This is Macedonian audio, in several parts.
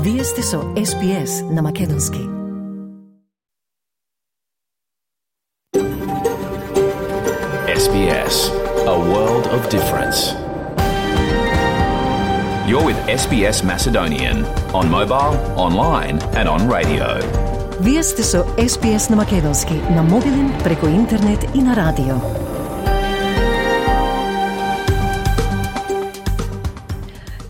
Вие сте со SPS на Македонски. SBS, a world of difference. You're with SBS Macedonian on mobile, online, and on radio. Вие сте со SPS на Македонски на мобилен, преку интернет и на радио.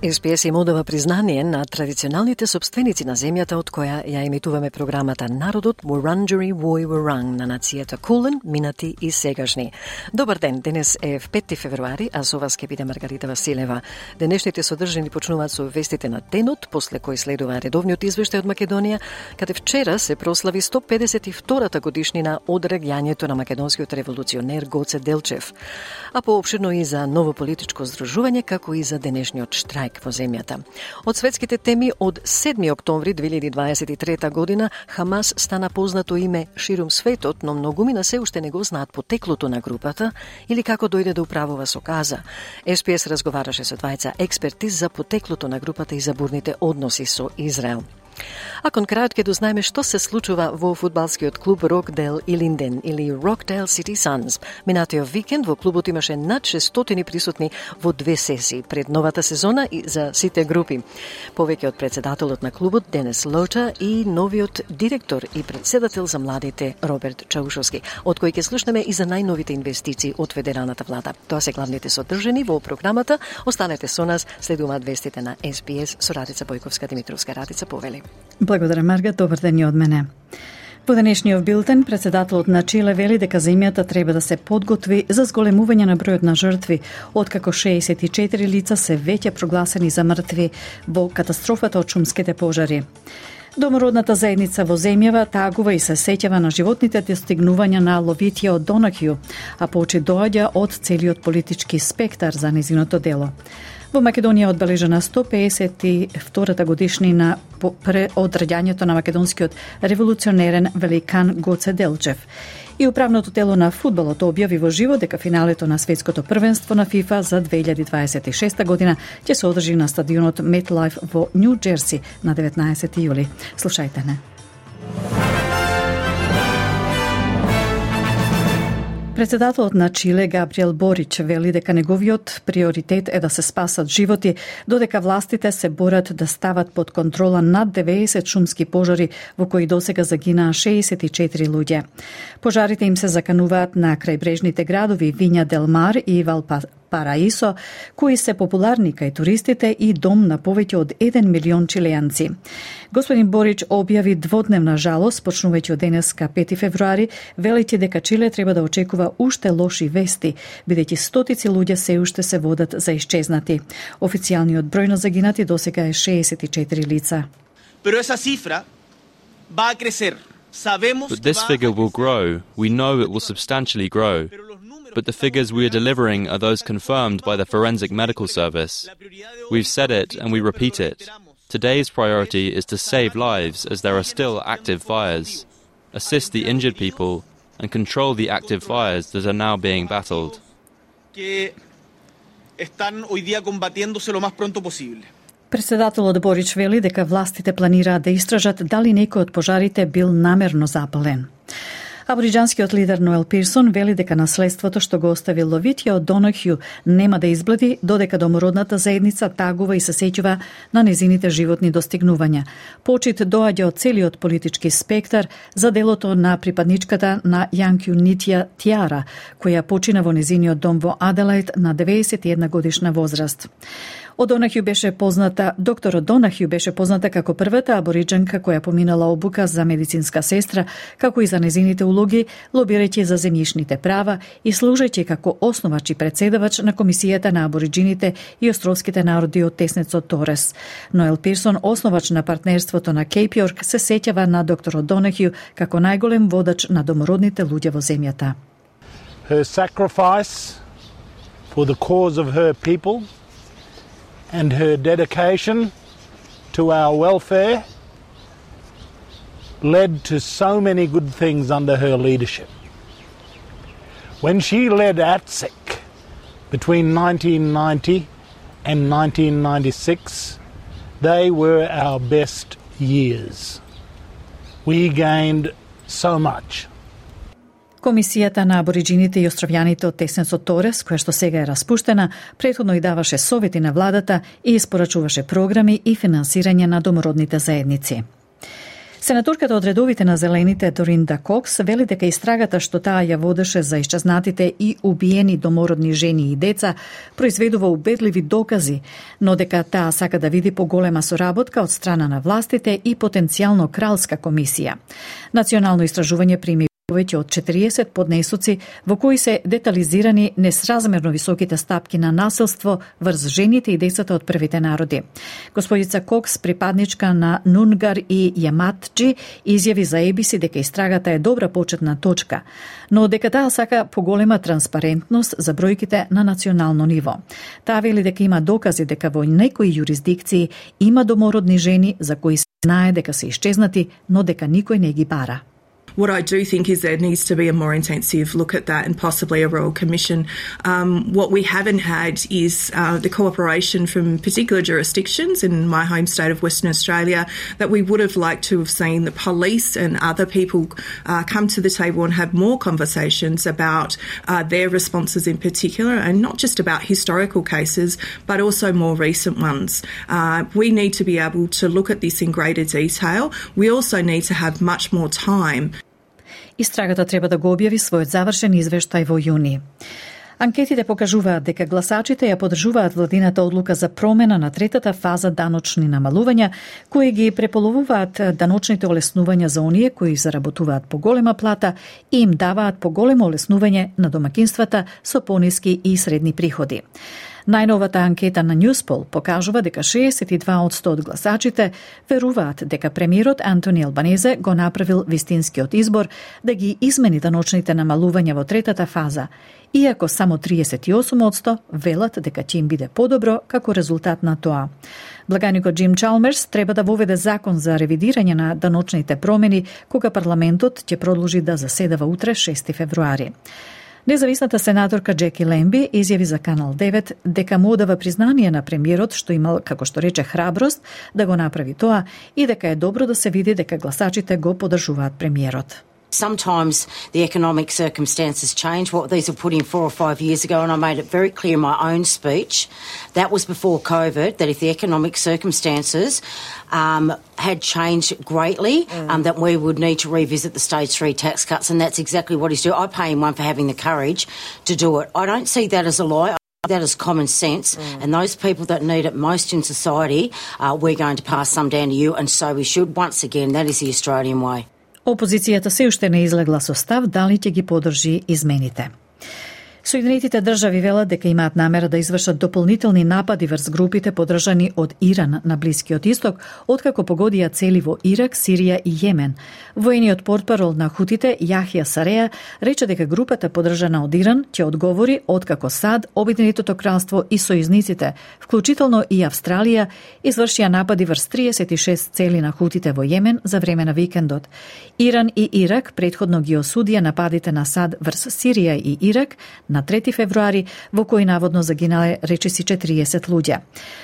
СПС им одава признание на традиционалните собственици на земјата од која ја емитуваме програмата Народот Wurundjeri Woi Wurrung на нацијата Кулен, минати и сегашни. Добар ден, денес е 5 февруари, а со вас ке биде Маргарита Василева. Денешните содржини почнуваат со вестите на денот, после кој следува редовниот извештај од Македонија, каде вчера се прослави 152-та годишнина од реѓањето на македонскиот револуционер Гоце Делчев, а поопширно и за ново политичко здружување, како и за денешниот штрајк човек во земјата. Од светските теми, од 7 октомври 2023 година, Хамас стана познато име ширум светот, но многумина се уште не го знаат потеклото на групата или како дојде да управува со Каза. СПС разговараше со двајца експерти за потеклото на групата и за бурните односи со Израел. А кон крајот ќе дознаеме што се случува во фудбалскиот клуб Рокдел и Линден или Рокдел Сити Санс. Минатиот викенд во клубот имаше над 600 присутни во две сесии пред новата сезона и за сите групи. Повеќе од председателот на клубот Денес Лота и новиот директор и председател за младите Роберт Чаушовски, од кој ќе слушнеме и за најновите инвестиции од федералната влада. Тоа се главните содржини во програмата. Останете со нас, следуваат вестите на СПС со Радица Бојковска Димитровска. Радица повели. Благодарам, Марга. Добар ден и од мене. Во денешниот билтен, председателот на Чиле вели дека земјата треба да се подготви за зголемување на бројот на жртви, откако 64 лица се веќе прогласени за мртви во катастрофата од шумските пожари. Домородната заедница во земјава тагува и се сеќава на животните достигнувања на Ловитија од Донакју, а поочи доаѓа од целиот политички спектар за незиното дело. Во Македонија одбележана 152-та годишнина по преодраѓањето на македонскиот револуционерен великан Гоце Делчев. И управното тело на фудбалот објави во живо дека финалето на светското првенство на ФИФА за 2026 година ќе се одржи на стадионот MetLife во Нью Джерси на 19 јули. Слушајте не. Председателот на Чиле Габриел Борич вели дека неговиот приоритет е да се спасат животи, додека властите се борат да стават под контрола над 90 шумски пожари во кои досега загинаа 64 луѓе. Пожарите им се закануваат на крајбрежните градови Виња Делмар и Валпа Параисо, кои се популарни кај туристите и дом на повеќе од 1 милион чилејанци. Господин Борич објави дводневна жалост, почнувајќи од денеска 5 февруари, велејќи дека Чиле треба да очекува уште лоши вести, бидејќи стотици луѓе се уште се водат за исчезнати. Официјалниот број на загинати досега е 64 лица. Pero esa cifra va a crecer. Sabemos But this figure will grow. We know it will substantially grow. but the figures we are delivering are those confirmed by the Forensic Medical Service. We've said it and we repeat it. Today's priority is to save lives as there are still active fires, assist the injured people, and control the active fires that are now being battled. Председателот Борич вели дека властите планираат да истражат дали некој од пожарите бил намерно запален. Абриджанскиот лидер Ноел Пирсон вели дека наследството што го остави Ловитја од Донахју нема да избледи додека домородната заедница тагува и се сеќува на незините животни достигнувања. Почит доаѓа од целиот политички спектар за делото на припадничката на Јанкју Нитја Тиара, која почина во незиниот дом во Аделајд на 91 годишна возраст. Одонахју беше позната, доктор Одонахју беше позната како првата абориджанка која поминала обука за медицинска сестра, како и за незините улоги, лобирајќи за земјишните права и служејќи како основач и председавач на Комисијата на абориджините и островските народи од Теснецот Торес. Ноел Пирсон, основач на партнерството на Кейпјорк, се сеќава на доктор Одонахју како најголем водач на домородните луѓе во земјата. Her sacrifice for the cause of her people and her dedication to our welfare led to so many good things under her leadership. When she led ATSEC between 1990 and 1996, They were our best years. We gained so much. Комисијата на абориджините и островјаните од Тесенсо Торес, која што сега е распуштена, претходно и даваше совети на владата и испорачуваше програми и финансирање на домородните заедници. Сенаторката од редовите на Зелените Доринда Кокс вели дека истрагата што таа ја водеше за исчезнатите и убиени домородни жени и деца произведува убедливи докази, но дека таа сака да види поголема соработка од страна на властите и потенцијално кралска комисија. Национално истражување прими повеќе од 40 поднесоци во кои се детализирани несразмерно високите стапки на насилство врз жените и децата од првите народи. Господица Кокс, припадничка на Нунгар и Јаматджи, изјави за Ебиси дека истрагата е добра почетна точка, но дека таа сака поголема транспарентност за бројките на национално ниво. Таа вели дека има докази дека во некои јурисдикции има домородни жени за кои се знае дека се исчезнати, но дека никој не ги бара. What I do think is there needs to be a more intensive look at that and possibly a Royal Commission. Um, what we haven't had is uh, the cooperation from particular jurisdictions in my home state of Western Australia that we would have liked to have seen the police and other people uh, come to the table and have more conversations about uh, their responses in particular and not just about historical cases but also more recent ones. Uh, we need to be able to look at this in greater detail. We also need to have much more time Истрагата треба да го објави својот завршен извештај во јуни. Анкетите покажуваат дека гласачите ја подржуваат владината одлука за промена на третата фаза даночни намалувања, кои ги преполовуваат даночните олеснувања за оние кои заработуваат по голема плата и им даваат по големо олеснување на домакинствата со пониски и средни приходи. Најновата анкета на Ньюспол покажува дека 62% од гласачите веруваат дека премиерот Антони Албанезе го направил вистинскиот избор да ги измени даночните намалувања во третата фаза, иако само 38% велат дека ќе им биде подобро како резултат на тоа. Благаникот Джим Чалмерс треба да воведе закон за ревидирање на даночните промени кога парламентот ќе продолжи да заседава утре 6 февруари. Независната сенаторка Джеки Лемби изјави за Канал 9 дека му одава признание на премиерот што имал, како што рече, храброст да го направи тоа и дека е добро да се види дека гласачите го подржуваат премиерот. Sometimes the economic circumstances change. What these were put in four or five years ago, and I made it very clear in my own speech, that was before COVID, that if the economic circumstances um, had changed greatly, mm. um, that we would need to revisit the stage three tax cuts, and that's exactly what he's doing. I pay him one for having the courage to do it. I don't see that as a lie. That is common sense, mm. and those people that need it most in society, uh, we're going to pass some down to you, and so we should. Once again, that is the Australian way. Опозицијата се уште не излегла со став дали ќе ги подржи измените. Соединетите држави велат дека имаат намера да извршат дополнителни напади врз групите подржани од Иран на Блискиот исток, откако погодија цели во Ирак, Сирија и Јемен. Воениот портпарол на хутите Јахија Сареа рече дека групата подржана од Иран ќе одговори откако САД, Обединетото кралство и сојузниците, вклучително и Австралија, извршија напади врз 36 цели на хутите во Јемен за време на викендот. Иран и Ирак предходно ги осудија нападите на САД врз Сирија и Ирак на 3 февруари, во кој наводно загинале речиси 40 луѓе.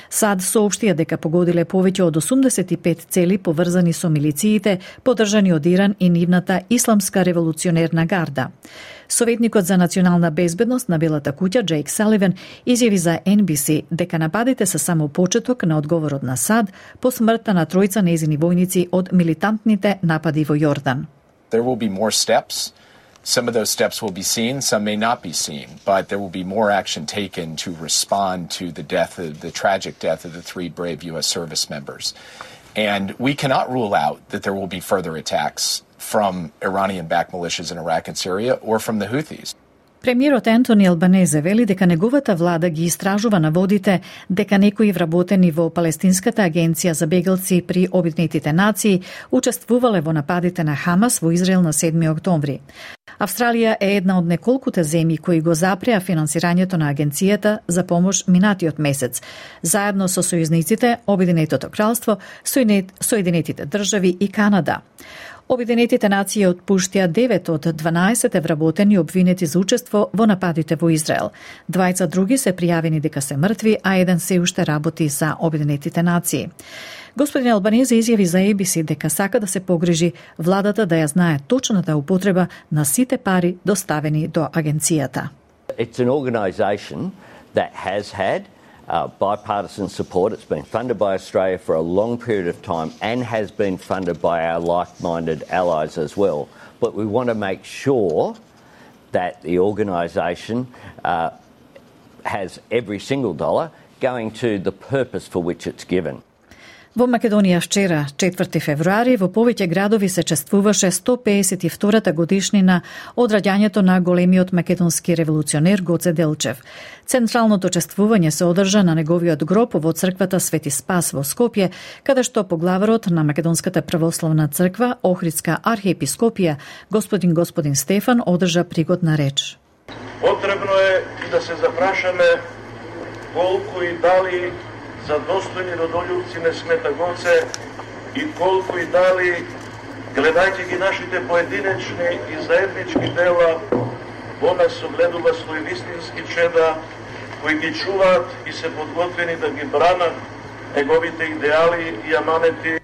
САД соопштија дека погодиле повеќе од 85 цели поврзани со милициите, подржани од Иран и нивната Исламска револуционерна гарда. Советникот за национална безбедност на Белата куќа Джейк Саливен изјави за NBC дека нападите се само почеток на одговорот на САД по смртта на тројца незини војници од милитантните напади во Јордан. There will be more steps Some of those steps will be seen, some may not be seen, but there will be more action taken to respond to the death of the tragic death of the three brave U.S. service members. And we cannot rule out that there will be further attacks from Iranian backed militias in Iraq and Syria or from the Houthis. Премиерот Ентони Албанезе вели дека неговата влада ги истражува наводите дека некои вработени во Палестинската агенција за бегалци при Обединетите нации учествувале во нападите на Хамас во Израел на 7 октомври. Австралија е една од неколкуте земји кои го запреа финансирањето на агенцијата за помош минатиот месец, заедно со сојузниците Обединетото кралство, Соединетите држави и Канада. Обединетите нации отпуштија 9 од 12 вработени обвинети за учество во нападите во Израел. Двајца други се пријавени дека се мртви, а еден се уште работи за Обединетите нации. Господин Албанезе изјави за ABC дека сака да се погрижи владата да ја знае точната употреба на сите пари доставени до агенцијата. It's an organization that has had uh, bipartisan support. It's been funded by Australia for a long period of time and has been funded by our like minded allies as well. But we want to make sure that the organisation uh, has every single dollar going to the purpose for which it's given. Во Македонија вчера, 4 февруари, во повеќе градови се чествуваше 152-та годишнина од раѓањето на големиот македонски револуционер Гоце Делчев. Централното чествување се одржа на неговиот гроб во црквата Свети Спас во Скопје, каде што поглаварот на Македонската православна црква, Охридска архиепископија, господин господин Стефан, одржа пригодна реч. Потребно е да се запрашаме колку и дали за достојни родољубци не смета Гоце и колку и дали, гледајќи ги нашите поединечни и заеднички дела, во нас огледува свој вистински чеда, кои ги чуваат и се подготвени да ги бранат неговите идеали и аманети.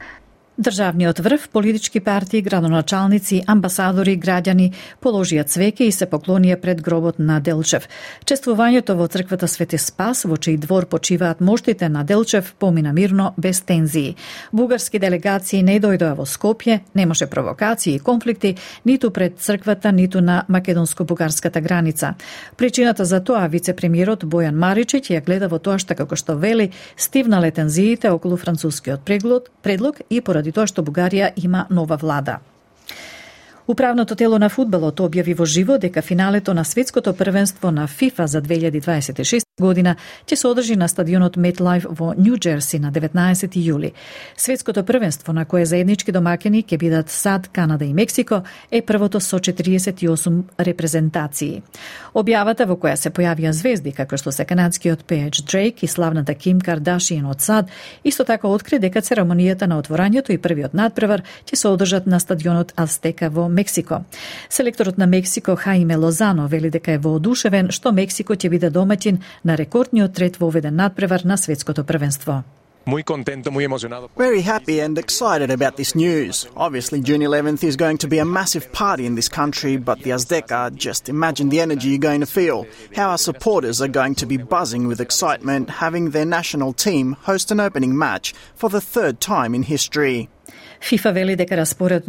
Државниот врв, политички партии, градоначалници, амбасадори, граѓани положија цвеќе и се поклонија пред гробот на Делчев. Чествувањето во црквата Свети Спас, во чиј двор почиваат моштите на Делчев, помина мирно, без тензии. Бугарски делегации не дојдоа во Скопје, немаше провокации и конфликти ниту пред црквата, ниту на македонско-бугарската граница. Причината за тоа вице-премиерот Бојан Маричич ја гледа во тоа што како што вели стивнале тензиите околу францускиот предлог, предлог и поради поради тоа што Бугарија има нова влада. Управното тело на фудбалот објави во живо дека финалето на светското првенство на ФИФА за 2026 година ќе се одржи на стадионот MetLife во Нью Джерси на 19 јули. Светското првенство на кое заеднички домакини ќе бидат САД, Канада и Мексико е првото со 48 репрезентации. Објавата во која се појавија звезди како што се канадскиот пееч Дрейк и славната Ким Кардашиен од САД, исто така откри дека церемонијата на отворањето и првиот надпревар ќе се одржат на стадионот Астека во Мексико. Селекторот на Мексико Хаиме Лозано вели дека е воодушевен што Мексико ќе биде домаќин на рекордниот трет воведен надпревар на светското првенство. Muy contento, muy emocionado. Very happy and excited about this news. Obviously, June 11th is going to be a massive party in this country, but the Azteca, just imagine the energy you're going to feel. How our supporters are going to be buzzing with excitement having their national team host an opening match for the third time in history. FIFA вели дека распоред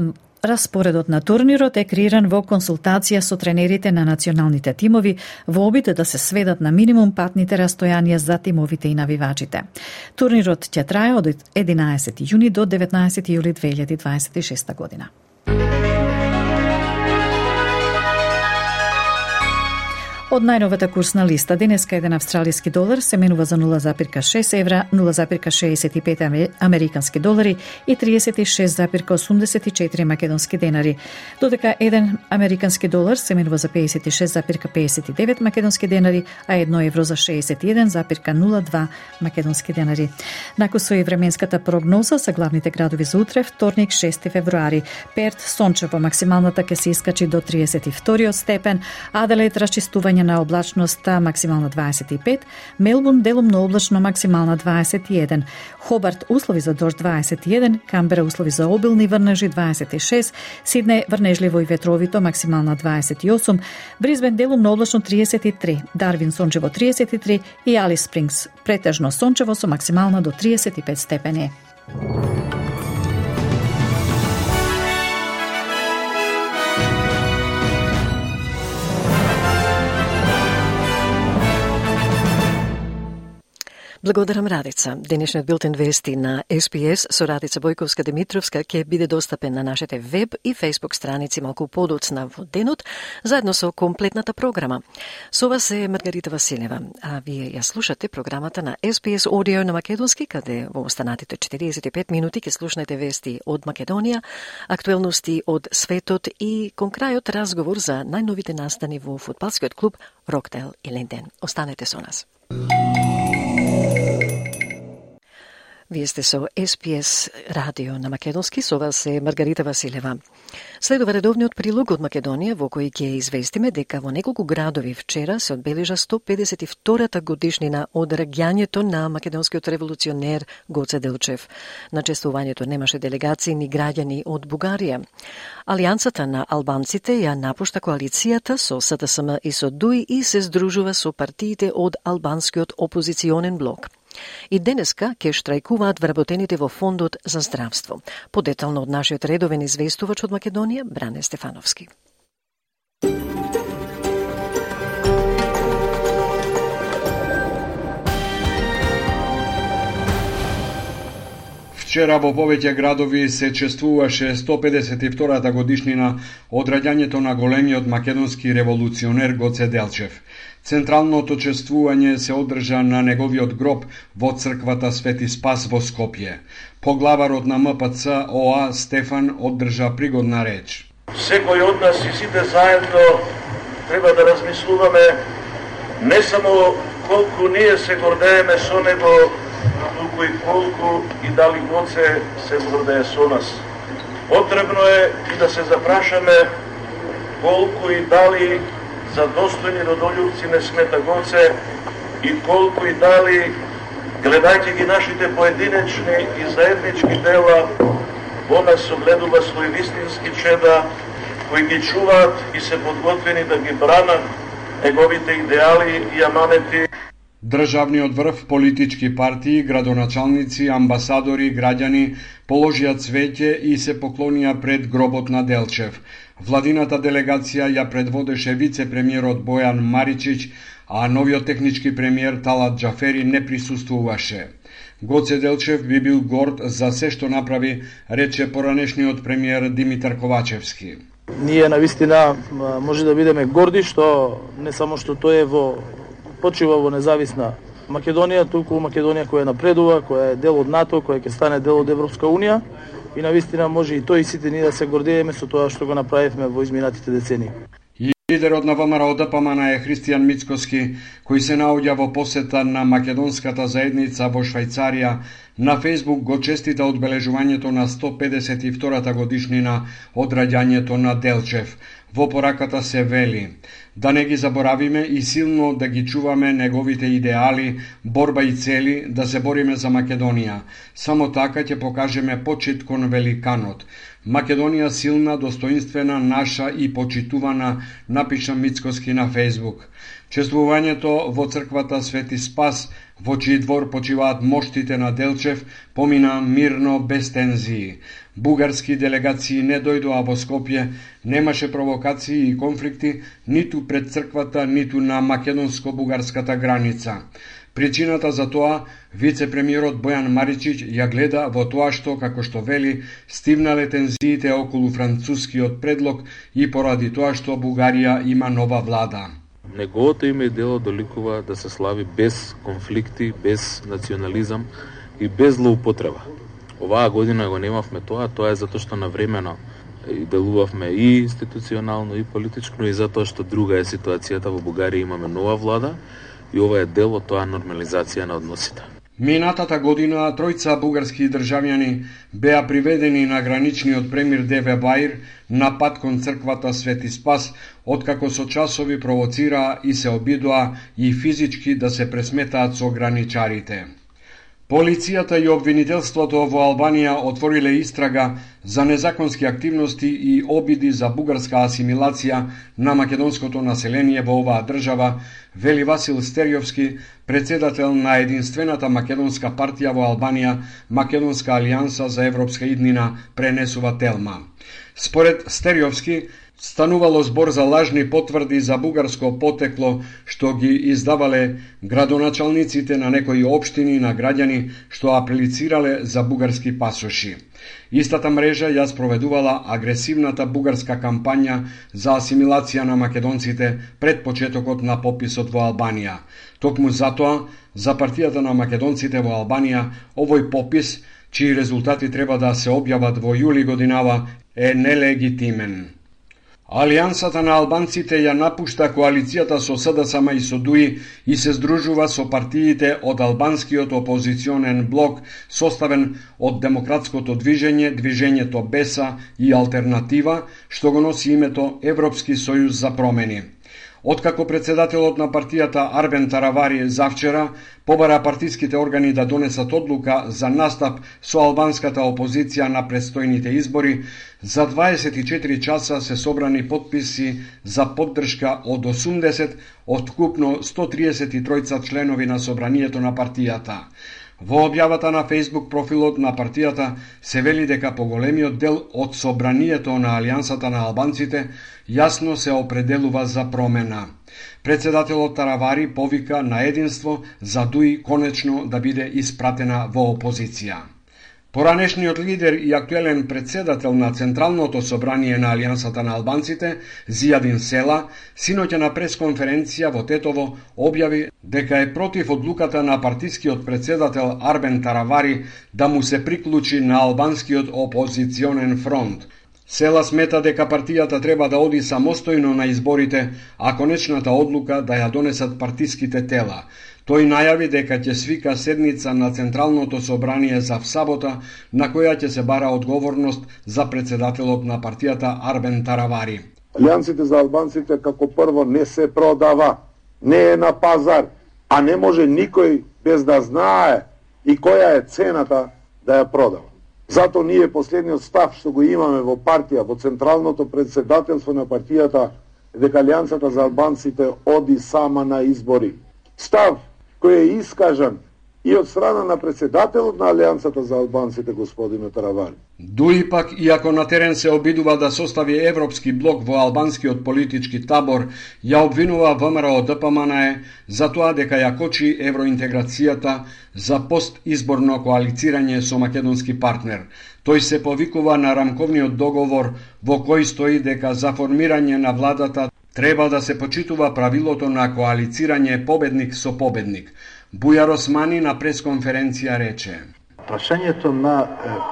Распоредот на турнирот е креиран во консултација со тренерите на националните тимови во обид да се сведат на минимум патните растојанија за тимовите и навивачите. Турнирот ќе трае од 11 јуни до 19 јули 2026 година. Од најновата курсна листа денеска еден австралиски долар се менува за 0,6 евра, 0,65 американски долари и 36,84 македонски денари, додека еден американски долар се менува за 56,59 македонски денари, а 1 евро за 61,02 македонски денари. Накусо и временската прогноза за главните градови за утре, вторник 6 февруари. Перт сончево максималната ќе се искачи до 32 степен, Аделаид расчистување на облачноста максимална 25, Мелбун делумно облачно максимална 21, Хобарт услови за дожд 21, Камбера услови за обилни врнежи 26, Сидне врнежливо и ветровито максимална 28, Бризбен делумно облачно 33, Дарвин сончево 33 и Алис Спрингс претежно сончево со максимална до 35 степени. Благодарам Радица. Денешниот билтен вести на СПС со Радица Бојковска Димитровска ќе биде достапен на нашите веб и Facebook страници малку подоцна во денот, заедно со комплетната програма. Со вас е Маргарита Василева, а вие ја слушате програмата на СПС Audio на Македонски, каде во останатите 45 минути ќе слушнете вести од Македонија, актуелности од светот и кон крајот разговор за најновите настани во фудбалскиот клуб Роктел и Ленден. Останете со нас. Вие сте со СПС радио на Македонски, со вас е Маргарита Василева. Следува редовниот прилог од Македонија во кој ќе известиме дека во неколку градови вчера се одбележа 152-та годишнина од раѓањето на македонскиот револуционер Гоце Делчев. На честувањето немаше делегации ни граѓани од Бугарија. Алијансата на албанците ја напушта коалицијата со СДСМ и со ДУИ и се здружува со партиите од албанскиот опозиционен блок. И денеска ќе штрајкуваат вработените во Фондот за здравство. Подетално од нашиот редовен известувач од Македонија, Бране Стефановски. Вчера во повеќе градови се чествуваше 152-та годишнина од раѓањето на големиот македонски револуционер Гоце Делчев. Централното чествување се одржа на неговиот гроб во црквата Свети Спас во Скопје. Поглаварот на МПЦ ОА Стефан одржа пригодна реч. Секој од нас и сите заедно треба да размислуваме не само колку ние се гордееме со него, туку и колку и дали Гоце се гордее со нас. Потребно е и да се запрашаме колку и дали за достојни родолюбци не смета Гоце и колку и дали гледајќи ги нашите поединечни и заеднички дела во нас согледува свој вистински чеда кои ги чуваат и се подготвени да ги бранат неговите идеали и аманети Државниот врв, политички партии, градоначалници, амбасадори, граѓани положија цвеќе и се поклонија пред гробот на Делчев. Владината делегација ја предводеше вице-премиерот Бојан Маричич, а новиот технички премиер Талат Джафери не присуствуваше. Гоце Делчев би бил горд за се што направи, рече поранешниот премиер Димитар Ковачевски. Ние на вистина може да бидеме горди што не само што тој е во почива во независна Македонија, туку Македонија која напредува, која е дел од НАТО, која ќе стане дел од Европска Унија и на вистина може и тој и сите ние да се гордееме со тоа што го направивме во изминатите децени. Лидерот на ВМРО ДПМН е Христијан Мицкоски, кој се наоѓа во посета на македонската заедница во Швајцарија, на Фейсбук го честита одбележувањето на 152-та годишнина од раѓањето на Делчев. Во пораката се вели да не ги заборавиме и силно да ги чуваме неговите идеали, борба и цели да се бориме за Македонија. Само така ќе покажеме почит кон великанот. Македонија силна, достоинствена, наша и почитувана, напиша Мицкоски на Фейсбук. Чествувањето во црквата Свети Спас, во чиј двор почиваат моштите на Делчев, помина мирно без тензии. Бугарски делегации не дојдоа во Скопје, немаше провокации и конфликти ниту пред црквата, ниту на македонско-бугарската граница. Причината за тоа, вице-премиерот Бојан Маричич ја гледа во тоа што, како што вели, стивнале тензиите околу францускиот предлог и поради тоа што Бугарија има нова влада. Неговото име и дело доликува да се слави без конфликти, без национализам и без злоупотреба. Оваа година го немавме тоа, тоа е затоа што навремено делувавме и институционално и политичко, и затоа што друга е ситуацијата во Бугарија имаме нова влада и ова е дел од тоа нормализација на односите. Минатата година тројца бугарски државјани беа приведени на граничниот премир Деве Баир на пат кон црквата Свети Спас, откако со часови провоцираа и се обидоа и физички да се пресметаат со граничарите. Полицијата и обвинителството во Албанија отвориле истрага за незаконски активности и обиди за бугарска асимилација на македонското население во оваа држава, вели Васил Стериовски, председател на единствената македонска партија во Албанија, Македонска алијанса за европска иднина, пренесува Телма. Според Стериовски, станувало збор за лажни потврди за бугарско потекло што ги издавале градоначалниците на некои општини на граѓани што аплицирале за бугарски пасоши. Истата мрежа ја спроведувала агресивната бугарска кампања за асимилација на македонците пред почетокот на пописот во Албанија. Токму затоа, за партијата на македонците во Албанија, овој попис, чии резултати треба да се објават во јули годинава, е нелегитимен. Алијансата на албанците ја напушта коалицијата со СДСМ и со ДУИ и се здружува со партиите од албанскиот опозиционен блок составен од Демократското движење, Движењето Беса и Алтернатива, што го носи името Европски сојуз за промени. Откако председателот на партијата Арбен Таравари завчера побара партиските органи да донесат одлука за настап со албанската опозиција на предстојните избори, за 24 часа се собрани подписи за поддршка од 80 од вкупно 133 членови на собранието на партијата. Во објавата на Facebook профилот на партијата се вели дека поголемиот дел од собранието на Алијансата на албанците јасно се определува за промена. Председателот Таравари повика на единство за Дуи конечно да биде испратена во опозиција. Поранешниот лидер и актуелен председател на Централното собрание на Алијансата на албанците, Зијадин Села, синоќа на пресконференција во Тетово објави дека е против одлуката на партискиот председател Арбен Таравари да му се приклучи на албанскиот опозиционен фронт. Села смета дека партијата треба да оди самостојно на изборите, а конечната одлука да ја донесат партиските тела. Тој најави дека ќе свика седница на Централното собрание за сабота, на која ќе се бара одговорност за председателот на партијата Арбен Таравари. Алијансите за албанците како прво не се продава, не е на пазар, а не може никој без да знае и која е цената да ја продава. Зато ние последниот став што го имаме во партија, во централното председателство на партијата, дека Алијансата за албанците оди сама на избори. Став кој е искажан и од страна на председателот на Алијансата за албанците господинот Таравари. Дуи пак, иако на терен се обидува да состави европски блок во албанскиот политички табор, ја обвинува ВМРО ДПМНЕ за тоа дека ја кочи евроинтеграцијата за постизборно коалицирање со македонски партнер. Тој се повикува на рамковниот договор во кој стои дека за формирање на владата Треба да се почитува правилото на коалицирање победник со победник. Бујар Османи на пресконференција рече. Прашањето на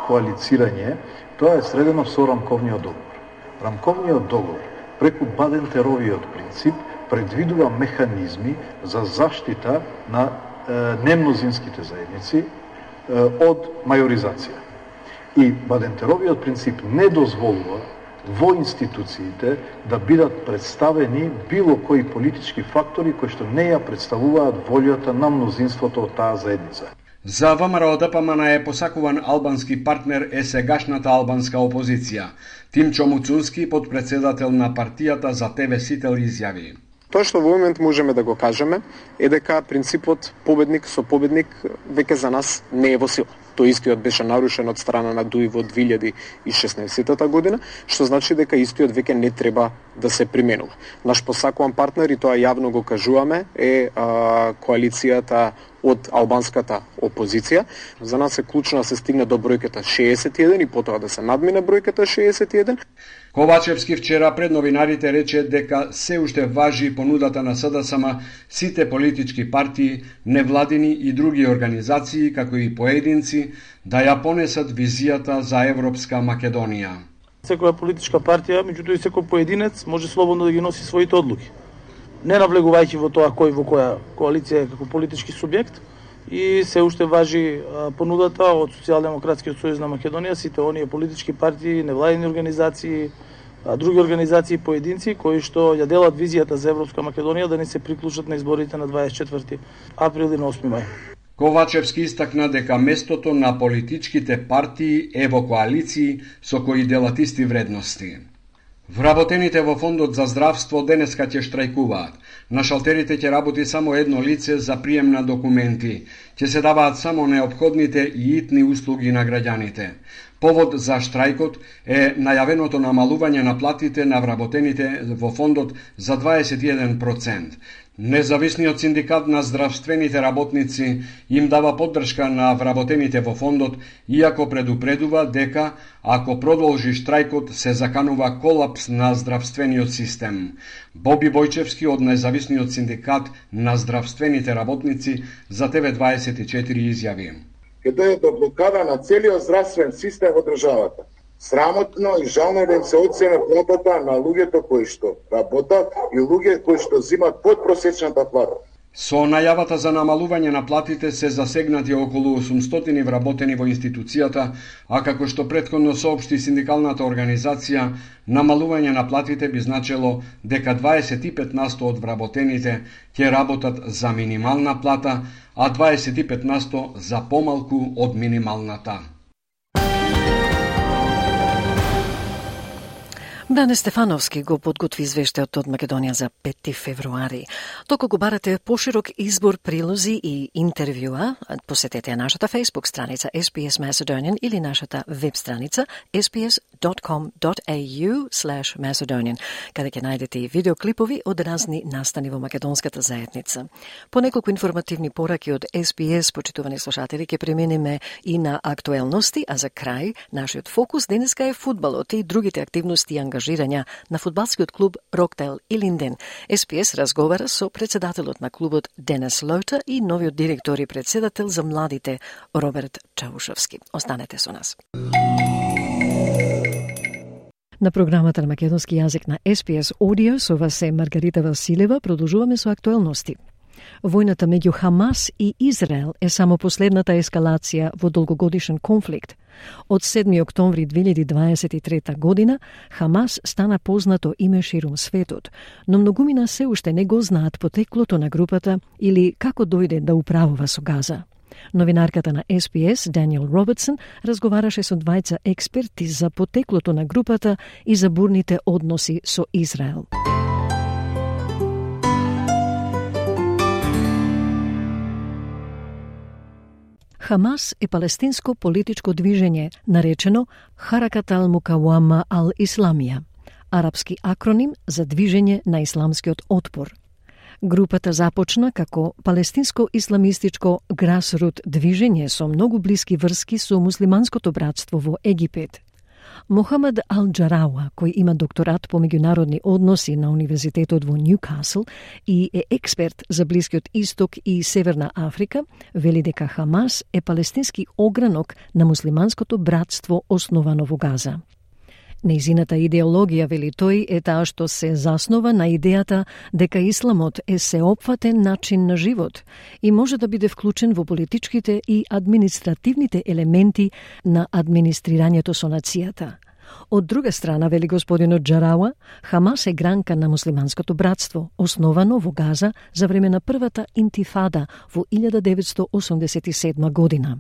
коалицирање, тоа е средено со рамковниот договор. Рамковниот договор, преку Бадентеровиот принцип, предвидува механизми за заштита на немнозинските заедници од мајоризација. И Бадентеровиот принцип не дозволува во институциите да бидат представени било кои политички фактори кои што не ја представуваат волјата на мнозинството од таа заедница. За ВМРО ДПМН е посакуван албански партнер е сегашната албанска опозиција. Тимчо Муцунски, подпредседател на партијата за ТВ Сител, изјави. Тоа што во момент можеме да го кажеме е дека принципот победник со победник веќе за нас не е во сила. Тој истиот беше нарушен од страна на ДУИ во 2016 година, што значи дека истиот веќе не треба да се применува. Наш посакуван партнер, и тоа јавно го кажуваме, е а, коалицијата од албанската опозиција. За нас е клучно да се стигне до бројката 61 и потоа да се надмине бројката 61. Ковачевски вчера пред новинарите рече дека се уште важи понудата на СДСМ сите политички партии, невладини и други организации, како и поединци, да ја понесат визијата за Европска Македонија. Секоја политичка партија, меѓутоа и секој поединец може слободно да ги носи своите одлуки не навлегувајќи во тоа кој во која коалиција е како политички субјект и се уште важи понудата од Социјалдемократскиот сојуз на Македонија, сите оние политички партии, невладени организации, други организации и поединци кои што ја делат визијата за Европска Македонија да не се приклучат на изборите на 24 април и на 8 мај. Ковачевски истакна дека местото на политичките партии е во коалиции со кои делат исти вредности. Вработените во Фондот за здравство денеска ќе штрајкуваат. На шалтерите ќе работи само едно лице за прием на документи. Ќе се даваат само необходните и итни услуги на граѓаните. Повод за штрајкот е најавеното намалување на платите на вработените во фондот за 21%. Независниот синдикат на здравствените работници им дава поддршка на вработените во фондот, иако предупредува дека ако продолжи штрајкот се заканува колапс на здравствениот систем. Боби Бојчевски од Независниот синдикат на здравствените работници за ТВ24 изјави. Ке дојде до блокада на целиот здравствен систем во државата. Срамотно и жално е да им се оцене платата на луѓето кои што работат и луѓе кои што зимат подпросечната плата. Со најавата за намалување на платите се засегнати околу 800 вработени во институцијата, а како што предходно соопшти синдикалната организација, намалување на платите би значело дека 25% од вработените ќе работат за минимална плата, а 25% за помалку од минималната. Дане Стефановски го подготви извештајот од Македонија за 5 февруари. Току го барате поширок избор прилози и интервјуа, посетете ја нашата Facebook страница SPS Macedonian или нашата веб страница SPS facebook.com.au slash Macedonian, каде ќе најдете и видеоклипови од разни настани во македонската заедница. По неколку информативни пораки од SPS, почитувани слушатели, ќе преминеме и на актуелности, а за крај, нашиот фокус денеска е фудбалот и другите активности и ангажирања на фудбалскиот клуб Роктел и Линден. СПС разговара со председателот на клубот Денес Лота и новиот директор и председател за младите Роберт Чаушовски. Останете со нас. На програмата на македонски јазик на SPS Audio со вас е Маргарита Василева. Продолжуваме со актуелности. Војната меѓу Хамас и Израел е само последната ескалација во долгогодишен конфликт. Од 7 октомври 2023 година Хамас стана познато име ширум светот, но многумина се уште не го знаат потеклото на групата или како дојде да управува со Газа. Новинарката на SPS, Даниел Робертсон, разговараше со двајца експерти за потеклото на групата и за бурните односи со Израел. Хамас е палестинско политичко движење, наречено Харакат ал Мукавама ал Исламија, арапски акроним за движење на исламскиот отпор. Групата започна како палестинско исламистичко грасрут движење со многу блиски врски со муслиманското братство во Египет – Мохамед Ал Джарауа, кој има докторат по меѓународни односи на Универзитетот во Ньюкасл и е експерт за Блискиот Исток и Северна Африка, вели дека Хамас е палестински огранок на муслиманското братство основано во Газа. Нејзината идеологија, вели тој, е таа што се заснова на идејата дека исламот е сеопфатен начин на живот и може да биде вклучен во политичките и административните елементи на администрирањето со нацијата. Од друга страна, вели господинот Джарауа, Хамас е гранка на муслиманското братство, основано во Газа за време на првата интифада во 1987 година.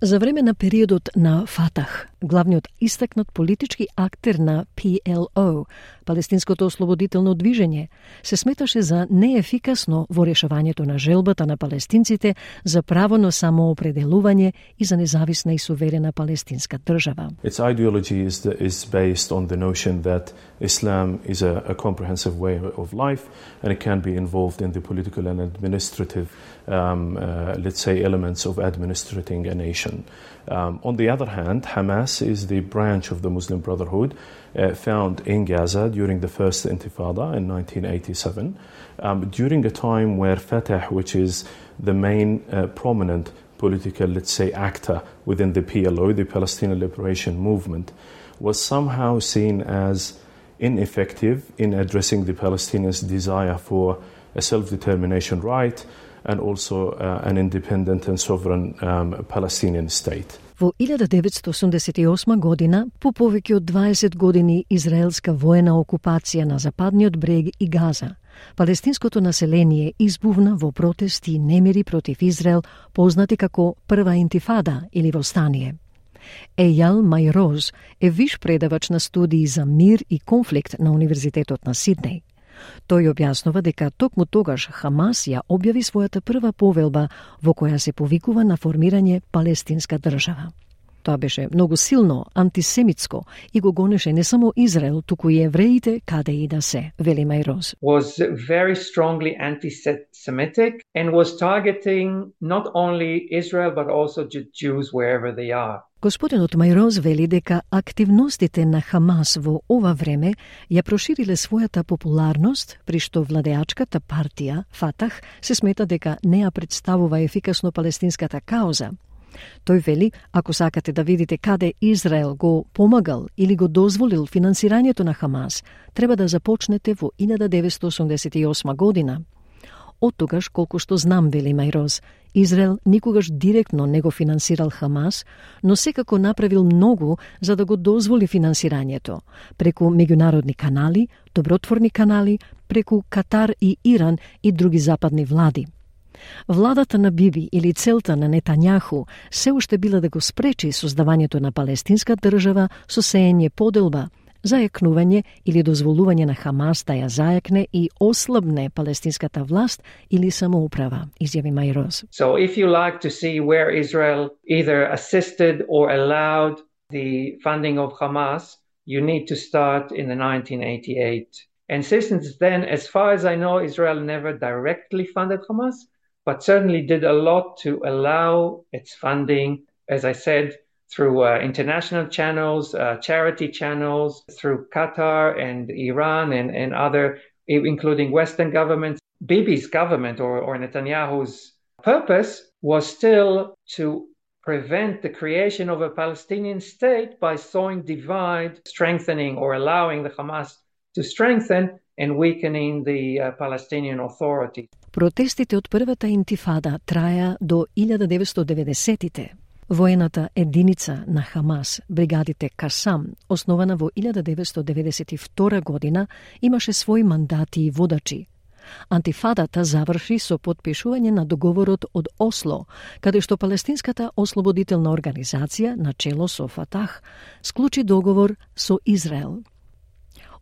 За време на периодот на Фатах, главниот истакнат политички актер на PLO, Палестинското ослободително движење, се сметаше за неефикасно во решавањето на желбата на палестинците за право на самоопределување и за независна и суверена палестинска држава. Its ideology is, the, is based on the notion that Islam is a, a comprehensive way of life and it can be involved in the political and administrative um, uh, let's say, elements of administrating a nation. Um, on the other hand, Hamas is the branch of the Muslim Brotherhood uh, found in Gaza during the first Intifada in 1987, um, during a time where Fatah, which is the main uh, prominent political, let's say, actor within the PLO, the Palestinian Liberation Movement, was somehow seen as ineffective in addressing the Palestinians' desire for a self determination right and also uh, an independent and sovereign um, Palestinian state. Во 1988 година, по повеќе од 20 години израелска воена окупација на Западниот брег и Газа, палестинското население избувна во протести и немири против Израел, познати како Прва интифада или Востание. Ејал Мајроз е виш предавач на студии за мир и конфликт на Универзитетот на Сиднеј. Тој објаснува дека токму тогаш Хамас ја објави својата прва повелба во која се повикува на формирање палестинска држава. Тоа беше многу силно антисемитско и го гонеше не само Израел, туку и евреите каде и да се, вели Майроз. Was very strongly anti-Semitic and was targeting not only Israel but also Jews wherever they are. Господинот Мајроз вели дека активностите на Хамас во ова време ја прошириле својата популарност, при што владеачката партија, Фатах, се смета дека не ја представува ефикасно палестинската кауза. Тој вели, ако сакате да видите каде Израел го помагал или го дозволил финансирањето на Хамас, треба да започнете во 1988 година. Од тогаш, колку што знам, вели Мајроз, Израел никогаш директно не го финансирал Хамас, но секако направил многу за да го дозволи финансирањето, преку меѓународни канали, добротворни канали, преку Катар и Иран и други западни влади. Владата на Биби или целта на Нетањаху се уште била да го спречи создавањето на палестинска држава со сеење поделба, зајакнување или дозволување на Хамас да ја зајакне и ослабне палестинската власт или самоуправа, изјави Майроз. So if you like to see where Israel either assisted or allowed the funding of Hamas, you need to start in the 1988. And since then, as far as I know, Israel never directly funded Hamas, but certainly did a lot to allow its funding, as I said, through uh, international channels, uh, charity channels, through Qatar and Iran and, and other, including Western governments. Bibi's government or, or Netanyahu's purpose was still to prevent the creation of a Palestinian state by sowing divide, strengthening or allowing the Hamas to strengthen and weakening the uh, Palestinian Authority. Протестите од првата интифада траја до 1990-тите. Воената единица на Хамас, бригадите Касам, основана во 1992 година, имаше своји мандати и водачи. Антифадата заврши со подпишување на договорот од Осло, каде што Палестинската ослободителна организација, на чело со Фатах, склучи договор со Израел.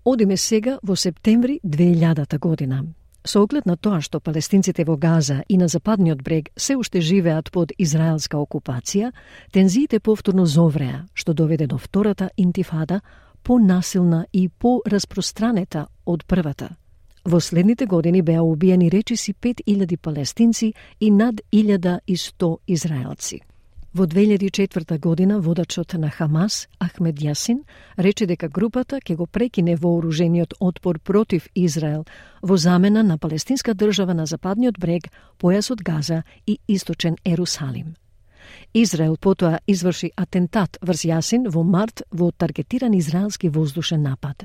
Одиме сега во септември 2000 година. Со оглед на тоа што палестинците во Газа и на западниот брег се уште живеат под израелска окупација, тензиите повторно зовреа, што доведе до втората интифада, понасилна и по распространета од првата. Во следните години беа убиени речиси 5000 палестинци и над 1100 израелци. Во 2004 година водачот на Хамас, Ахмед Јасин, рече дека групата ќе го прекине вооружениот отпор против Израел во замена на палестинска држава на западниот брег, појасот Газа и источен Ерусалим. Израел потоа изврши атентат врз Јасин во март во таргетиран израелски воздушен напад.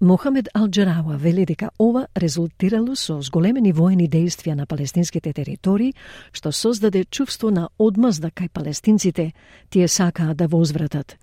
Мохамед Алджарауа вели дека ова резултирало со зголемени воени действија на палестинските територии, што создаде чувство на одмазда кај палестинците, тие сакаа да возвратат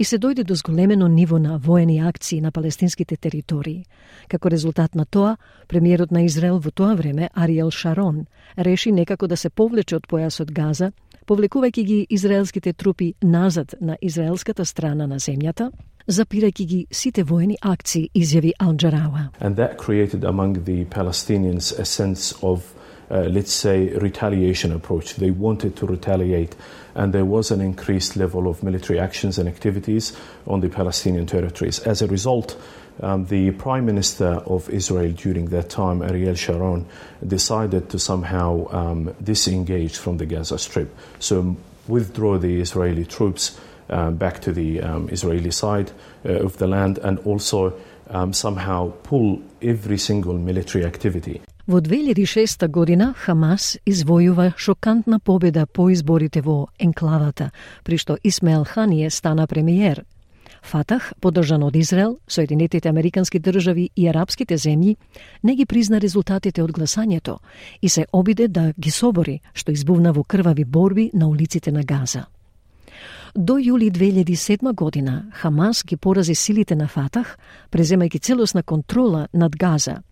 и се дојде до зголемено ниво на воени акции на палестинските територии. Како резултат на тоа, премиерот на Израел во тоа време, Ариел Шарон, реши некако да се повлече од појасот Газа повлекувајќи ги израелските трупи назад на израелската страна на земјата, запирајќи ги сите воени акции, изјави Ал-Джарауа. And that created among the Palestinians a sense of uh, let's say, retaliation approach. They wanted to retaliate, and there was an increased level of military actions and activities on the Palestinian territories. As a result, um, the Prime Minister of Israel during that time, Ariel Sharon, decided to somehow um, disengage from the Gaza Strip. So withdraw the Israeli troops um, back to the um, Israeli side uh, of the land and also um, somehow pull every single military activity. Во 2006 година Хамас извојува шокантна победа по изборите во енклавата, при што Исмаел Ханije стана премиер – Фатах, поддржан од Израел, Соединетите Американски држави и арапските земји, не ги призна резултатите од гласањето и се обиде да ги собори, што избувна во крвави борби на улиците на Газа. До јули 2007 година Хамас ги порази силите на Фатах, преземајќи целосна контрола над Газа –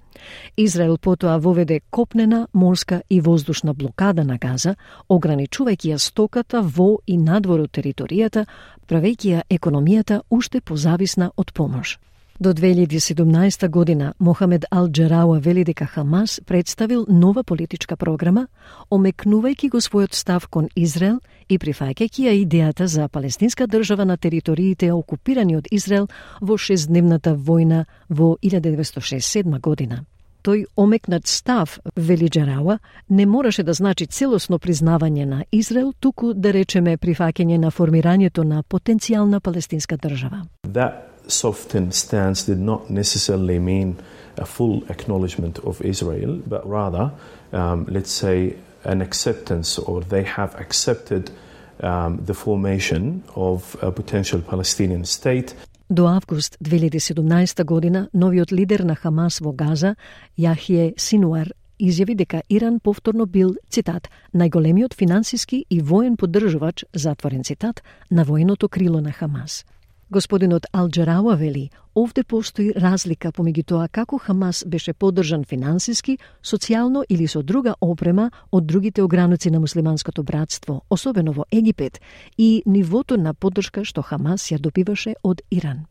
Израел потоа воведе копнена, морска и воздушна блокада на Газа, ограничувајќи ја стоката во и надвор од територијата, правејќи ја економијата уште позависна од помош. До 2017 година Мохамед Ал Джерауа, вели дека Хамас представил нова политичка програма, омекнувајќи го својот став кон Израел и прифаќајќи ја идејата за палестинска држава на териториите окупирани од Израел во шестдневната војна во 1967 година. Тој омекнат став, вели Джарауа, не мораше да значи целосно признавање на Израел, туку да речеме прифаќање на формирањето на потенцијална палестинска држава. That softened stance did not necessarily mean a full acknowledgement of Israel, but rather, um, let's say, an acceptance, or they have accepted um, the formation of a potential Palestinian state. До август 2017 година, новиот лидер на Хамас во Газа, Јахје Синуар, изјави дека Иран повторно бил, цитат, најголемиот финансиски и воен поддржувач, затворен цитат, на военото крило на Хамас. Господинот Алджарауа вели, овде постои разлика помеѓу тоа како Хамас беше поддржан финансиски, социјално или со друга опрема од другите ограници на муслиманското братство, особено во Египет, и нивото на поддршка што Хамас ја добиваше од Иран.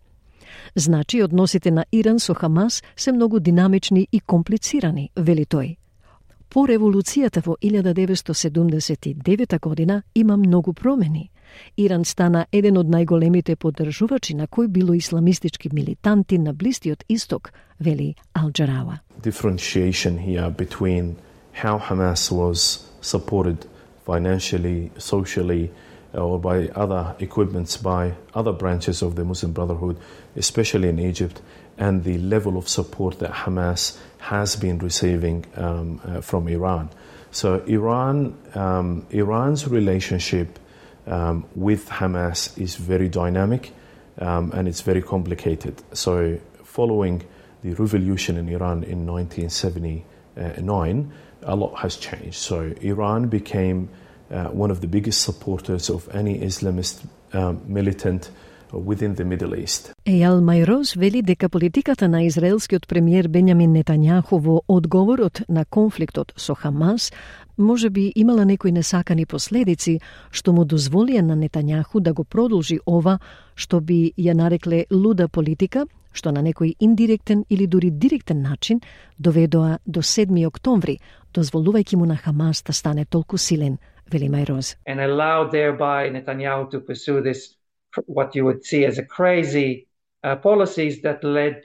Значи, односите на Иран со Хамас се многу динамични и комплицирани, вели тој. По револуцијата во 1979 година има многу промени. Иран стана еден од најголемите поддржувачи на кој било исламистички милитанти на Блистиот Исток, вели Ал Джарава. Differentiation here between how Hamas was supported financially, socially, or by other equipments by other branches of the Muslim Brotherhood, especially in Egypt, and the level of support that Hamas has been receiving um, uh, from Iran. So Iran, um, Iran's relationship um, with Hamas is very dynamic um, and it's very complicated. So following the revolution in Iran in 1979, a lot has changed. So Iran became uh, one of the biggest supporters of any Islamist um, militant within the Middle East. Ејал Мајроз вели дека политиката на израелскиот премиер Бенјамин Нетањаху во одговорот на конфликтот со Хамас може би имала некои несакани последици што му дозволија на Нетањаху да го продолжи ова што би ја нарекле луда политика, што на некој индиректен или дури директен начин доведоа до 7 октомври, дозволувајќи му на Хамас да стане толку силен, вели Мајроз. And allowed thereby Netanyahu to pursue this what you would see as a crazy uh, policies that led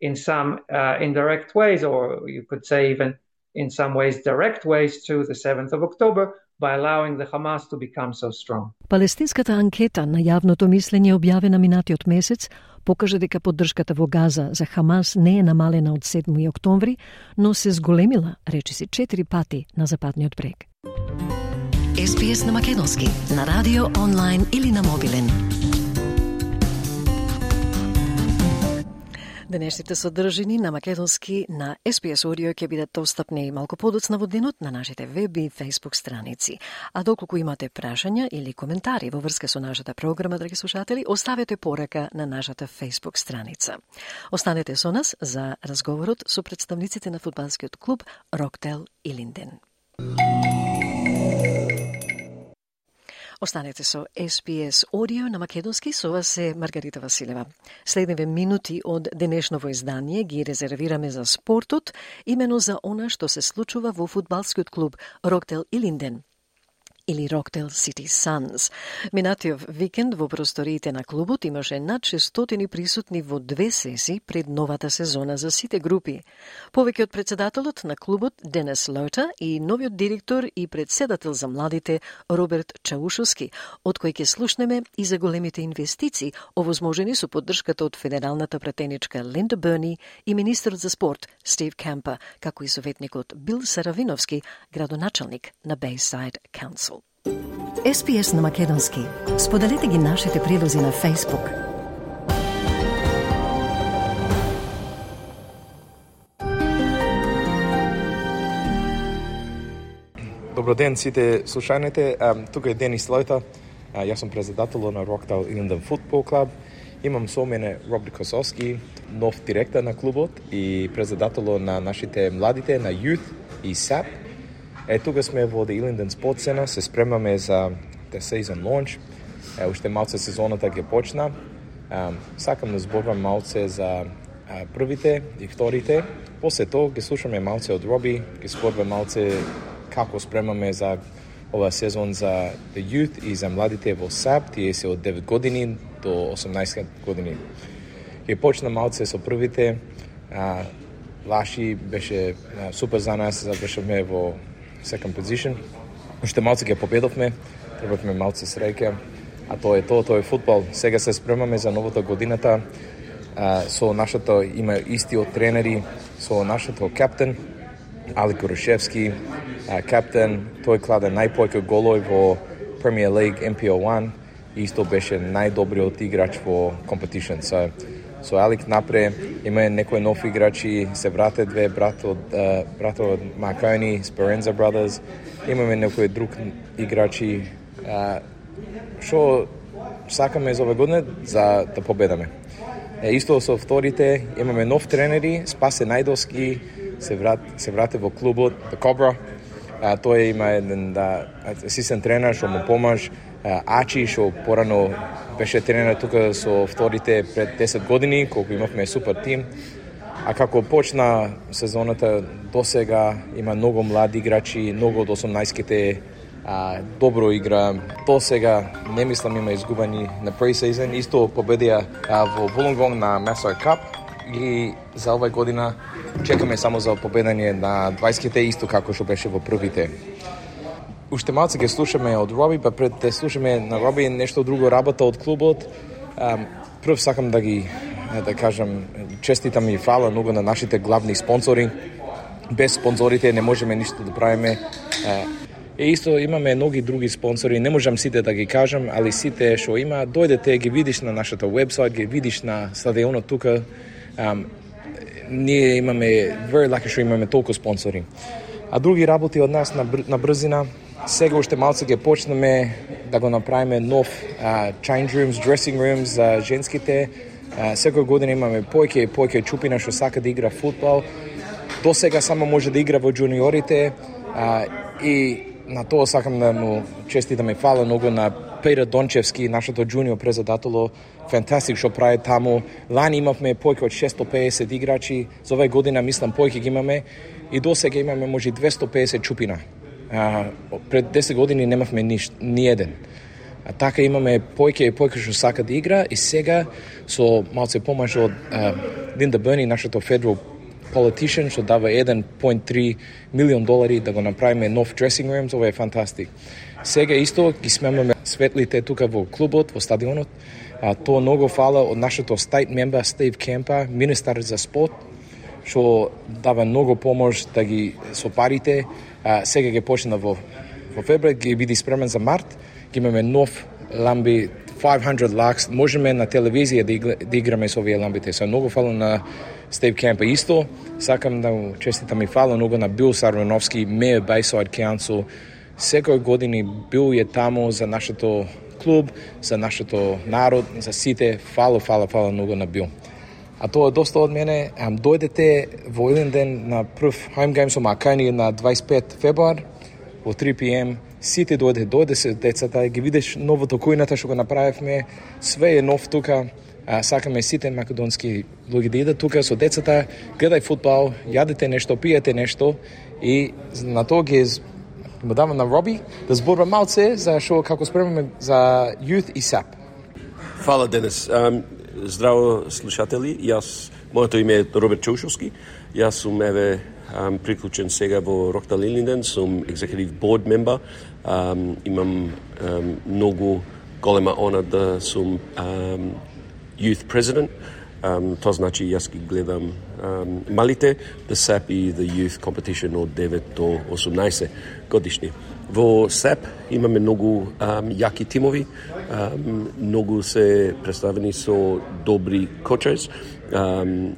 in some uh, indirect ways, or you could say even in some ways direct ways, to the 7th of October by allowing the Hamas to become so strong. Палестинската анкета на јавното мислење објавена минатиот месец покажа дека поддршката во Газа за Хамас не е намалена од 7 октомври, но се зголемила, речиси, четири пати на западниот брег. SPS на Македонски, на радио, онлайн или на мобилен. Денешните содржини на македонски на SPS Audio ќе бидат достапни малку подоцна во денот на нашите веб и Facebook страници. А доколку имате прашања или коментари во врска со нашата програма, драги слушатели, оставете порака на нашата Facebook страница. Останете со нас за разговорот со представниците на фудбалскиот клуб Роктел Илинден. Останете со SPS Audio на македонски, со вас е Маргарита Василева. Следниве минути од денешново издание ги резервираме за спортот, имено за она што се случува во фудбалскиот клуб Роктел Илинден – или Rockdale City Suns. Минатиот викенд во просториите на клубот имаше над 600 присутни во две сесии пред новата сезона за сите групи. Повеќе од председателот на клубот Денес Лота и новиот директор и председател за младите Роберт Чаушовски, од кој ќе слушнеме и за големите инвестиции овозможени со поддршката од Федералната пратеничка Линда Берни и министерот за спорт Стив Кемпа, како и советникот Бил Саравиновски, градоначалник на Бейсайд Council. SPS на Македонски. Споделете ги нашите прилози на Facebook. Добро ден сите слушаните. Тука е Денис Лојта. Јас сум председател на Rockdale Inland Football Club. Имам со мене Роберт Косовски, нов директор на клубот и председател на нашите младите на Youth и SAP. Е, тука сме во The Illingdon Sports Center, се спремаме за the season launch. Е, уште малце сезоната ќе почна. Е, сакам да зборувам малце за е, првите и вторите. После тоа ќе слушаме малце од Роби, ќе зборуваме малце како спремаме за ова сезон за the youth и за младите во САП, тие се од 9 години до 18 години. Ќе почна малце со првите. А, Лаши беше а, супер за нас, завршавме во second position. Уште малце ќе победовме, требавме малце среќа, а тоа е тоа, тоа е футбол. Сега се спремаме за новата годината, а, со нашата, има истиот тренери, со нашата каптен, Али Корошевски, каптен, тој кладе најповеќе голови во Premier League, MPO1, исто беше најдобриот играч во компетишн. So, со Алик напре има некои нов играчи, се врате две брат од uh, брат од Макани, Sperenza Brothers. Имаме некои друг играчи uh, што сакаме за оваа година за да победаме. Е, исто со вторите, имаме нов тренери, Спасе Најдовски, се, врат, се врате во клубот, The Cobra. А, тој има еден да, асистент тренер што му помаж. Ачи што порано беше тренер тука со вторите пред 10 години, колку имавме супер тим. А како почна сезоната до сега има многу млади играчи, многу од 18-ките а, добро игра. До сега не мислам има изгубени на пресезон. Исто победија а, во Волонгонг на Месар Кап и за оваа година чекаме само за победање на 20-ките исто како што беше во првите. Уште малце ќе слушаме од Роби, па пред да слушаме на Роби нешто друго работа од клубот. Прв сакам да ги да кажам честитам и фала многу на нашите главни спонзори. Без спонзорите не можеме ништо да правиме. Е исто имаме многи други спонсори, не можам сите да ги кажам, али сите што има, дојдете, ги видиш на нашата вебсайт, ги видиш на стадионот тука. Um, ние имаме very lucky што имаме толку спонсори. А други работи од нас на, на брзина, сега уште малце ќе почнеме да го направиме нов а, change rooms, dressing rooms за женските. Секој година имаме појке и појке чупина што сака да игра футбол. До сега само може да игра во джуниорите а, и на тоа сакам да му честитам и фала многу на Петр Дончевски, нашето джуниор презадатело, фантастик што прави таму. Лани имавме појќе од 650 играчи, за оваа година мислам појќе ги имаме и до сега имаме може 250 чупина. А, пред 10 години немавме ништ, ни еден. А така имаме појке и појке што сака да игра и сега со малце помаш од Линда Берни, нашето федерал politician што дава 1.3 милион долари да го направиме нов dressing rooms, ова е фантастик. Сега исто ги смемаме светлите тука во клубот, во стадионот. А, тоа многу фала од нашето state member Стив Кемпа, министар за спорт, што дава многу помош да ги со парите. А, сега ќе почна во во февруари, ќе биде спремен за март. Ги имаме нов ламби 500 лакс. Можеме на телевизија да, да играме со овие ламбите. Со многу фала на Стив Кемпа исто. Сакам да честитам и фала многу на Бил Сарвановски, Меја Бейсайд Council. Секој години Бил е таму за нашето клуб, за нашето народ, за сите. Фала, фала, фала многу на Бил. А тоа доста од мене. Ам, дојдете во еден ден на прв home со Макани на 25 фебруар во 3 p.m. Сите дојде, дојде се децата, ги видиш новото којната што го направивме. Све е нов тука а, сакаме сите македонски луѓе да идат тука со децата, гледај футбол, јадете нешто, пиете нешто и на тоа ги му давам на Роби да зборува малце за што како спремаме за Youth и SAP. Фала Денис. Um, здраво слушатели. Јас моето име е Роберт Чоушовски. Јас сум еве um, приклучен сега во Рокта Лилинден, сум executive board member. Um, имам um, многу голема она да сум um, youth president. Um, тоа значи јас ги гледам um, малите, the SAP и the youth competition од 9 до 18 годишни. Во SAP имаме многу um, јаки тимови, um, многу се представени со добри кочерс. Um,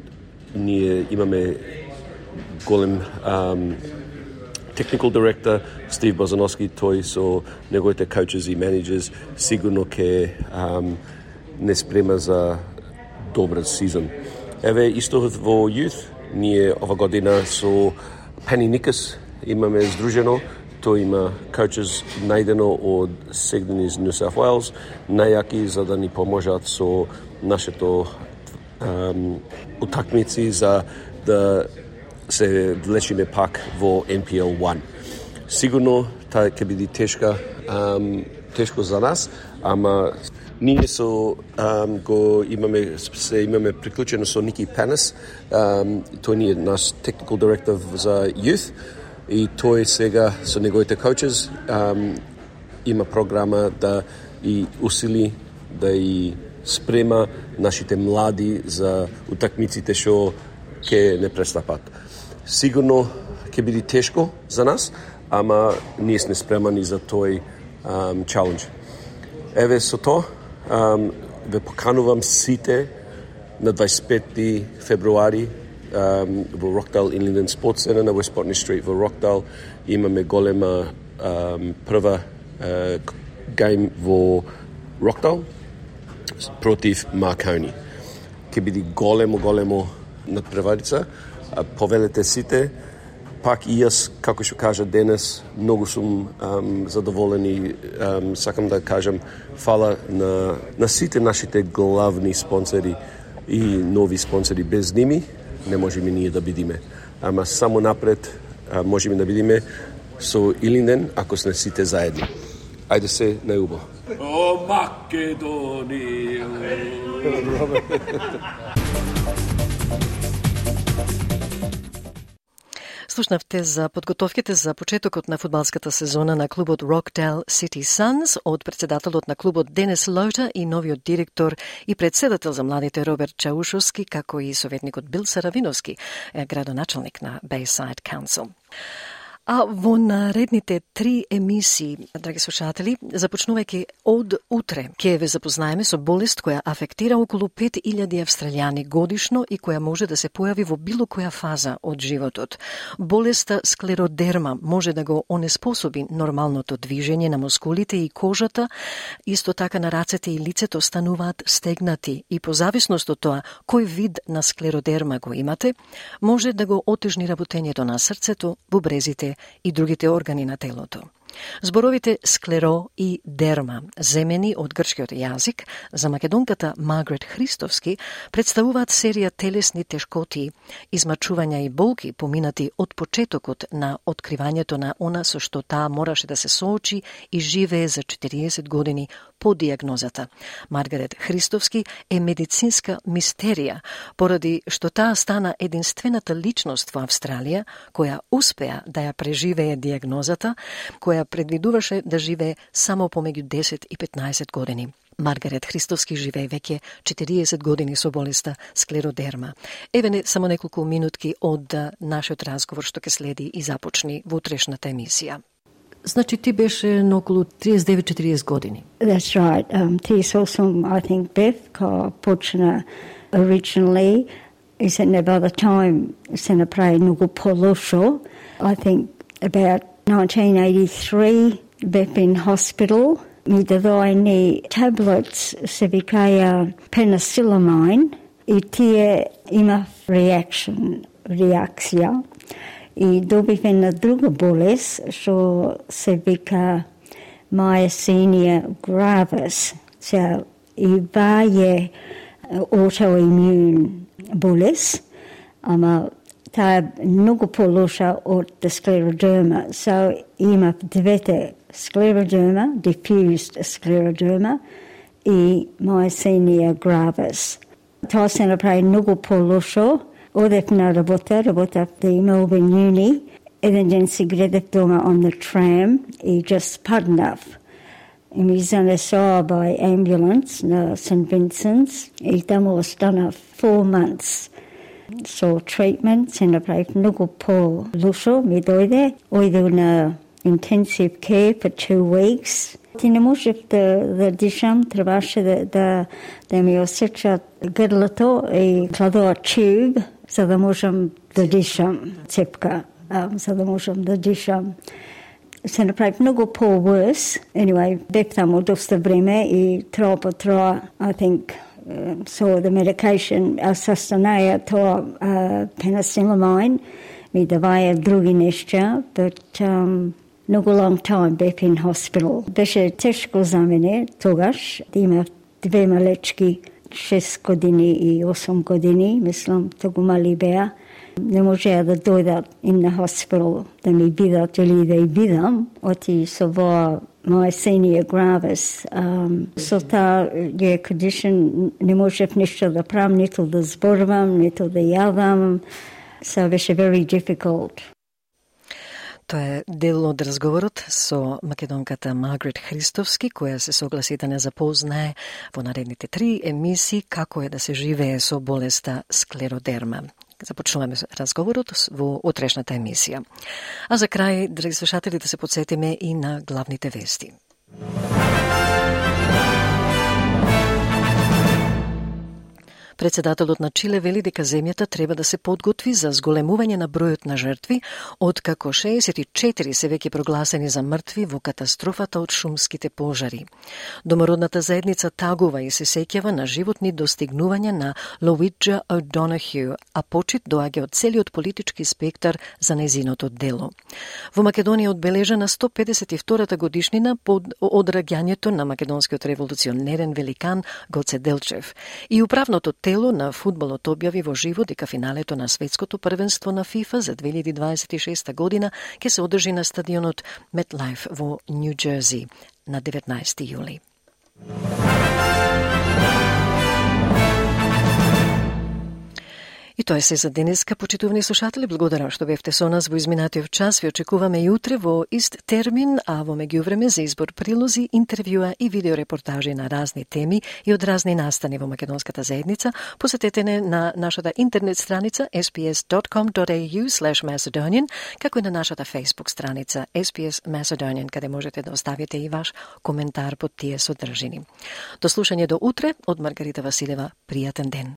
ние имаме голем um, technical director Стив Базановски, тој со неговите coaches и managers сигурно ке um, не спрема за добра сезон. Еве исто во Youth, ние ова година со Пени Никас имаме здружено, тој има coaches најдено од Сегден из New South Wales, најаки за да ни поможат со нашето um, утакмици за да се влечиме пак во NPL 1. Сигурно таа ќе биде тешка, um, тешко за нас, ама Ние со um, го имаме се имаме приклучено со Ники Пенес, um, тој ни е наш technical director за youth и тој сега со неговите coaches um, има програма да и усили да и спрема нашите млади за утакмиците што ќе не престапат. Сигурно ќе биде тешко за нас, ама ние сме спремани за тој um, challenge. Еве со тоа, um, ве да поканувам сите на 25 февруари um, во Рокдал Inland Спорт Центар на West Botany Street во Рокдал имаме голема um, прва uh, гейм во Рокдал против Маркони. Ке биде големо, големо надпреварица. Повелете сите, пак и јас, како што кажа денес, многу сум um, задоволен и um, сакам да кажам фала на, на сите нашите главни спонсори и нови спонсори. Без ними не можеме ние да бидиме. Ама само напред а, можеме да бидиме со Илинден, ако сме сите заедни. Ајде се на убо. О, Македонија! Слушнавте за подготовките за почетокот на фудбалската сезона на клубот Rockdale City Suns од председателот на клубот Денес Лоута и новиот директор и председател за младите Роберт Чаушовски, како и советникот Бил Саравиновски, градоначалник на Bayside Council. А во наредните три емисии, драги слушатели, започнувајќи од утре, ќе ве запознаеме со болест која афектира околу 5000 австралијани годишно и која може да се појави во било која фаза од животот. Болеста склеродерма може да го онеспособи нормалното движење на мускулите и кожата, исто така на рацете и лицето стануваат стегнати и по зависност од тоа кој вид на склеродерма го имате, може да го отежни работењето на срцето, бубрезите и другите органи на телото. Зборовите склеро и дерма, земени од грчкиот јазик, за македонката Магрет Христовски, представуваат серија телесни тешкоти, измачувања и болки поминати од почетокот на откривањето на она со што таа мораше да се соочи и живее за 40 години по диагнозата. Маргарет Христовски е медицинска мистерија, поради што таа стана единствената личност во Австралија која успеа да ја преживее диагнозата, која предвидуваше да живее само помеѓу 10 и 15 години. Маргарет Христовски живее веќе 40 години со болеста склеродерма. Еве не само неколку минутки од нашиот разговор што ќе следи и започни во утрешната емисија. Значи ти беше на околу 39-40 години. That's right. Um, ти сосум, I think, Beth, ка почна originally is that by the time се направи многу полошо. I think about 1983, Beth in hospital. Ми дадоени tablets се викаја penicillamine и тие имав reaction, реакција и добив една друга болест што се вика myasthenia gravis. So, и ваа autoimmune болест, ама таа е многу полоша од склеродерма. So, имав двете склеродерма, diffused scleroderma и myasthenia gravis. Тоа се направи многу полошо, Одев на работа, работав the Melbourne Uni. Еден ден си гледав дома on the tram и just паднав. И ми занесоа by ambulance на St. Vincent's и таму останав four months. So treatment се направив многу по-лошо, ми дојде. Ојде на intensive care for two weeks. Ти не можев да, да дишам, требаше да, да, да ми осечат грлото и кладоа тюб за да можам да дишам, цепка, за да можам да дишам. Се направи многу по-worse. Anyway, бев таму доста време и троа по троа, I think, so the medication, асастанаја тоа uh, penicillamine, ми даваја други нешта, but um, многу long time бев in hospital. Беше тешко за мене тогаш, да имав две малечки 6 години и 8 години, мислам, тогу мали беа. Не можеа да дојдат in на хоспитал да ми бидат или да и бидам, оти со во myasthenia gravis. Um, со таа ја condition не можев ништо да правам, ниту да зборувам, ниту да јавам. So беше very difficult. Тоа е дел од разговорот со македонката Магрет Христовски, која се согласи да не запознае во наредните три емисии како е да се живее со болеста склеродерма. Започнуваме разговорот во утрешната емисија. А за крај, драги слушатели, да се подсетиме и на главните вести. Председателот на Чиле вели дека земјата треба да се подготви за зголемување на бројот на жртви, откако 64 се веќе прогласени за мртви во катастрофата од шумските пожари. Домородната заедница тагува и се сеќава на животни достигнувања на Луиджа О'Донахју, а почит доаѓа од целиот политички спектар за незиното дело. Во Македонија одбележана 152-та годишнина под одраѓањето на македонскиот револуционерен великан Гоце Делчев и управното тело на фудбалот објави во живо дека финалето на светското првенство на ФИФА за 2026 година ќе се одржи на стадионот MetLife во Нью Џерси на 19 јули. И тоа е се за денеска, почитувани слушатели. Благодарам што бевте со нас во изминатиот час. Ви очекуваме и утре во ист термин, а во меѓувреме за избор прилози, интервјуа и видеорепортажи на разни теми и од разни настани во македонската заедница. Посетете не на нашата интернет страница sps.com.au macedonian, како и на нашата Facebook страница SPS Macedonian, каде можете да оставите и ваш коментар под тие содржини. До слушање до утре од Маргарита Василева. Пријатен ден.